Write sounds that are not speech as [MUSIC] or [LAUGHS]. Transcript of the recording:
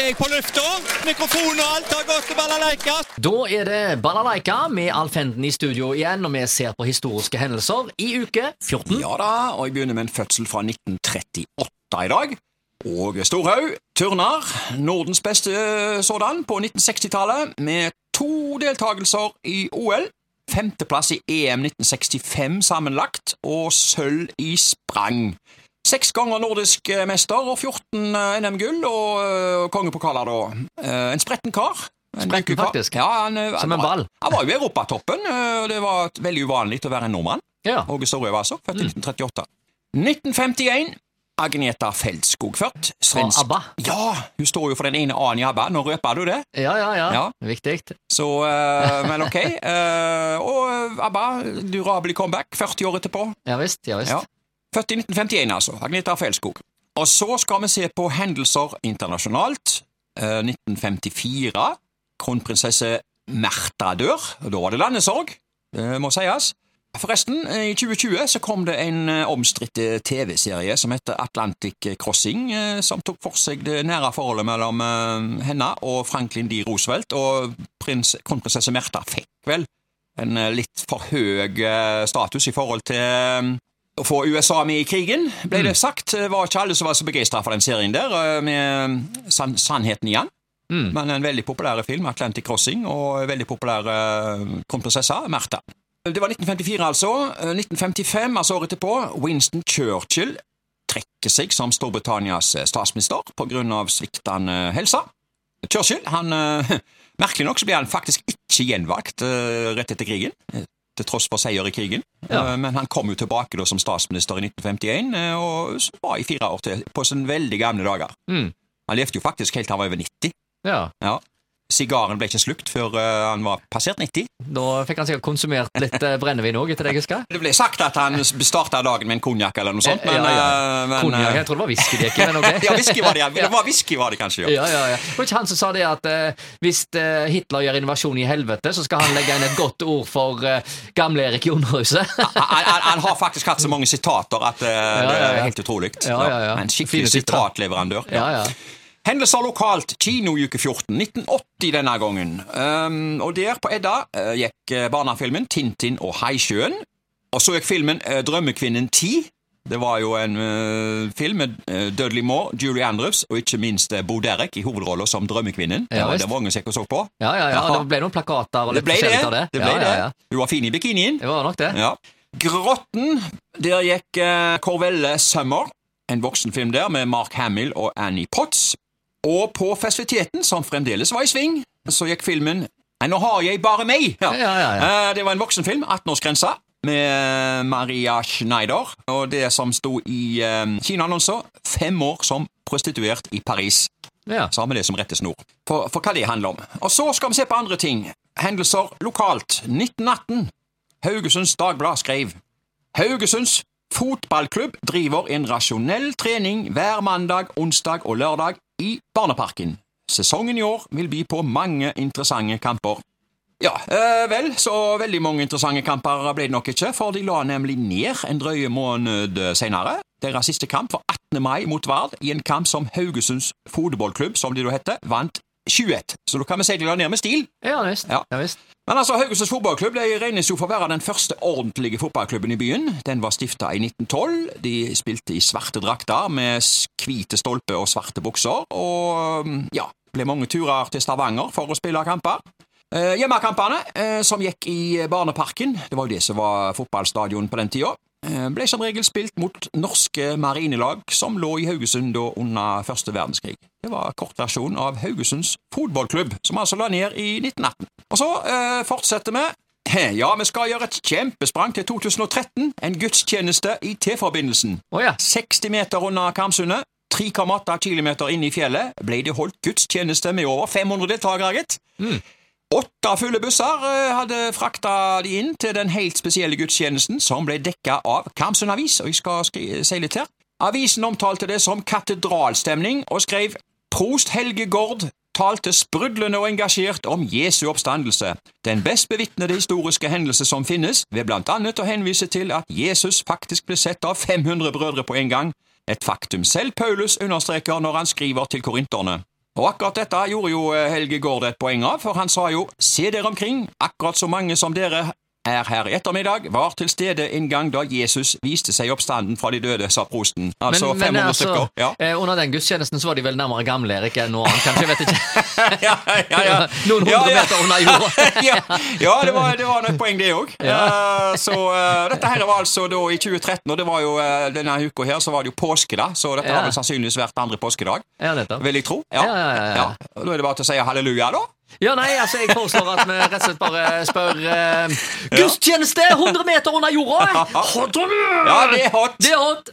er jeg på lufta. Mikrofon og alt har gått til balalaika. Da er det Balalaika med Alf Henden i studio igjen, og vi ser på historiske hendelser i uke 14. Ja da, og jeg begynner med en fødsel fra 1938 i dag. Og Storhaug turner, Nordens beste sådan, på 1960-tallet, med to deltakelser i OL. Femteplass i EM 1965 sammenlagt, og sølv i sprang. Seks ganger nordisk mester og 14 NM-gull og uh, kongepokaler, da. Eh, en spretten kar. Spretten, faktisk. Ja, han, han, Som en ball. Han var jo i europatoppen, eh, det var veldig uvanlig å være en nordmann. Ja. Åge Storhaug, altså. Født Mm. i 1938. 1951. Agneta Feldskog svensk. Fra ABBA. Ja, hun står jo for den ene A-en i ABBA. Nå røper du det. Ja, ja, ja. Ja. Viktig. Så, uh, men ok. Uh, og ABBA, durabelig comeback 40 år etterpå. Ja visst, ja visst. Ja. Født i 1951, altså. Agneta Felskog. Og så skal vi se på hendelser internasjonalt. Eh, 1954. Kronprinsesse Märtha dør. Da var det landesorg, det må sies. Forresten, i 2020 så kom det en eh, omstridt eh, TV-serie som heter Atlantic Crossing, eh, som tok for seg det nære forholdet mellom eh, henne og Franklin D. Roosevelt, og prins, kronprinsesse Märtha fikk vel en eh, litt for høy eh, status i forhold til eh, å få USA med i krigen, ble det sagt. Det var ikke alle som var så begeistra for den serien der, eh, med san sannheten igjen. Men en veldig populær film, Atlantic Crossing, og veldig populær uh, kronprinsesse, Märtha. Det var 1954, altså. Eh, 1955, altså året etterpå, Winston Churchill trekker seg som Storbritannias eh, statsminister av sviktende helse. Churchill, han eh, [LAUGHS] Merkelig nok så ble han faktisk ikke gjenvalgt eh, rett etter krigen, eh, til tross for seier i krigen. Ja. Eh, Men han kom jo tilbake da som statsminister i 1951, eh, og var i fire år til, på sine veldig gamle dager. Mm. Han levde jo faktisk helt til han var over 90. Ja. Ja. Sigaren ble ikke slukt før uh, han var passert 90. Da fikk han sikkert konsumert litt uh, brennevin òg, etter det jeg husker. [LAUGHS] Det ble sagt at han starta dagen med en konjakk eller noe sånt, men, Ja, ja. eh, men Konjakk, eh, jeg tror det var whiskydekket, men ok. [LAUGHS] Ja, whisky var det, ja. [LAUGHS] Det var whisky var det kanskje, ja. Ja, ja, var ikke han som sa det at eh, hvis eh, Hitler gjør invasjon i helvete, så skal han legge inn et godt ord for eh, gamle Erik Jonhuset? Han, han, han har faktisk hatt så mange sitater at eh, det er helt utrolig. Ja, ja, ja. En skikkelig sitatleverandør. ja, ja. Hendelser lokalt, kinouke 14, 1980 denne gangen. Um, og der på Edda uh, gikk eh, barnefilmen Tintin og Haisjøen. Og så gikk filmen uh, Drømmekvinnen 10. Det var jo en uh, film med Dudley Moore, Julie Andrews og ikke minst Bo Derek i hovedrollen som Drømmekvinnen. Ja, det var mange som så på. ja, ja, ja. Det ble noen plakater og Det litt forskjellig av det. det, ble ja, det. Ja, ja. Hun var fin i bikinien. Det var nok det. Ja. Grotten, der gikk Corvelle Summer, en voksenfilm der med Mark Hamill og Annie Potts. Og på festiviteten, som fremdeles var i sving, så gikk filmen nå har jeg bare meg! Ja, ja, ja. Eh, Det var en voksenfilm, 18-årsgrensa, med eh, Maria Schneider. Og det som sto i eh, kinoannonser, fem år som prostituert i Paris. Ja. Så har vi det som rettesnor for, for hva det handler om. Og så skal vi se på andre ting. Hendelser lokalt. 1918. Haugesunds Dagblad skrev Haugesunds fotballklubb driver en rasjonell trening hver mandag, onsdag og lørdag i Barneparken. Sesongen i år vil by på mange interessante kamper. Ja, eh, vel, så veldig mange interessante kamper ble det nok ikke, for de la nemlig ned en drøye måned senere. Deres siste kamp var 18. mai mot Vard, i en kamp som Haugesunds fotballklubb, som de da heter, vant 21. Så da kan vi si de la ned med stil. Ja visst. Ja. Ja, visst. Men altså, Haugesunds fotballklubb de regnes jo for å være den første ordentlige fotballklubben i byen. Den var stifta i 1912. De spilte i svarte drakter med hvite stolper og svarte bukser, og mm, ja, ble mange turer til Stavanger for å spille kamper. Eh, hjemmekampene, eh, som gikk i Barneparken, det var jo det som var fotballstadion på den tida, eh, ble som regel spilt mot norske marinelag som lå i Haugesund da under første verdenskrig. Det var kortversjonen av Haugesunds fotballklubb, som altså la ned i 1918. Og så eh, fortsetter vi. [LAUGHS] Ja, vi skal gjøre et kjempesprang til 2013. En gudstjeneste i T-forbindelsen. Oh, ja. 60 meter under Karmsundet, 3,8 km inne i fjellet, ble det holdt gudstjeneste med over 500 deltakere, gitt. Åtte fulle busser eh, hadde frakta de inn til den helt spesielle gudstjenesten, som ble dekka av Karmsund Avis, og jeg skal si litt her. Avisen omtalte det som katedralstemning, og skrev Prost Helge Gord talte sprudlende og engasjert om Jesu oppstandelse, den best bevitnede historiske hendelse som finnes, ved blant annet å henvise til at Jesus faktisk ble sett av 500 brødre på en gang, et faktum selv Paulus understreker når han skriver til korinterne. Og akkurat dette gjorde jo eh, Helge Gaard et poeng av, for han sa jo se dere omkring, akkurat så mange som dere er her i ettermiddag, var til stede en gang da Jesus viste seg oppstanden fra de døde, sa prosten. Altså 500 altså, stykker. Ja. eh, under den gudstjenesten så var de vel nærmere Gamle-Erik enn noe annet, kanskje? Jeg vet ikke. [LAUGHS] ja, ja, ja. [LAUGHS] Noen hundre meter under jorda. [LAUGHS] ja, ja det, var, det var et poeng, det òg. så uh, dette her var altså da i 2013, og det var jo uh, denne uka her så var det jo påske, da. Så dette har vel sannsynligvis vært andre påskedag, Ja, vil jeg tro. Ja, ja, ja, ja. Og Da er det bare til å si halleluja, da. Ja, nei, altså, jeg foreslår at vi rett og slett bare spør eh, Gudstjeneste 100 meter under jorda! [LAUGHS] Hot, Ja, det er hot. Det er hot!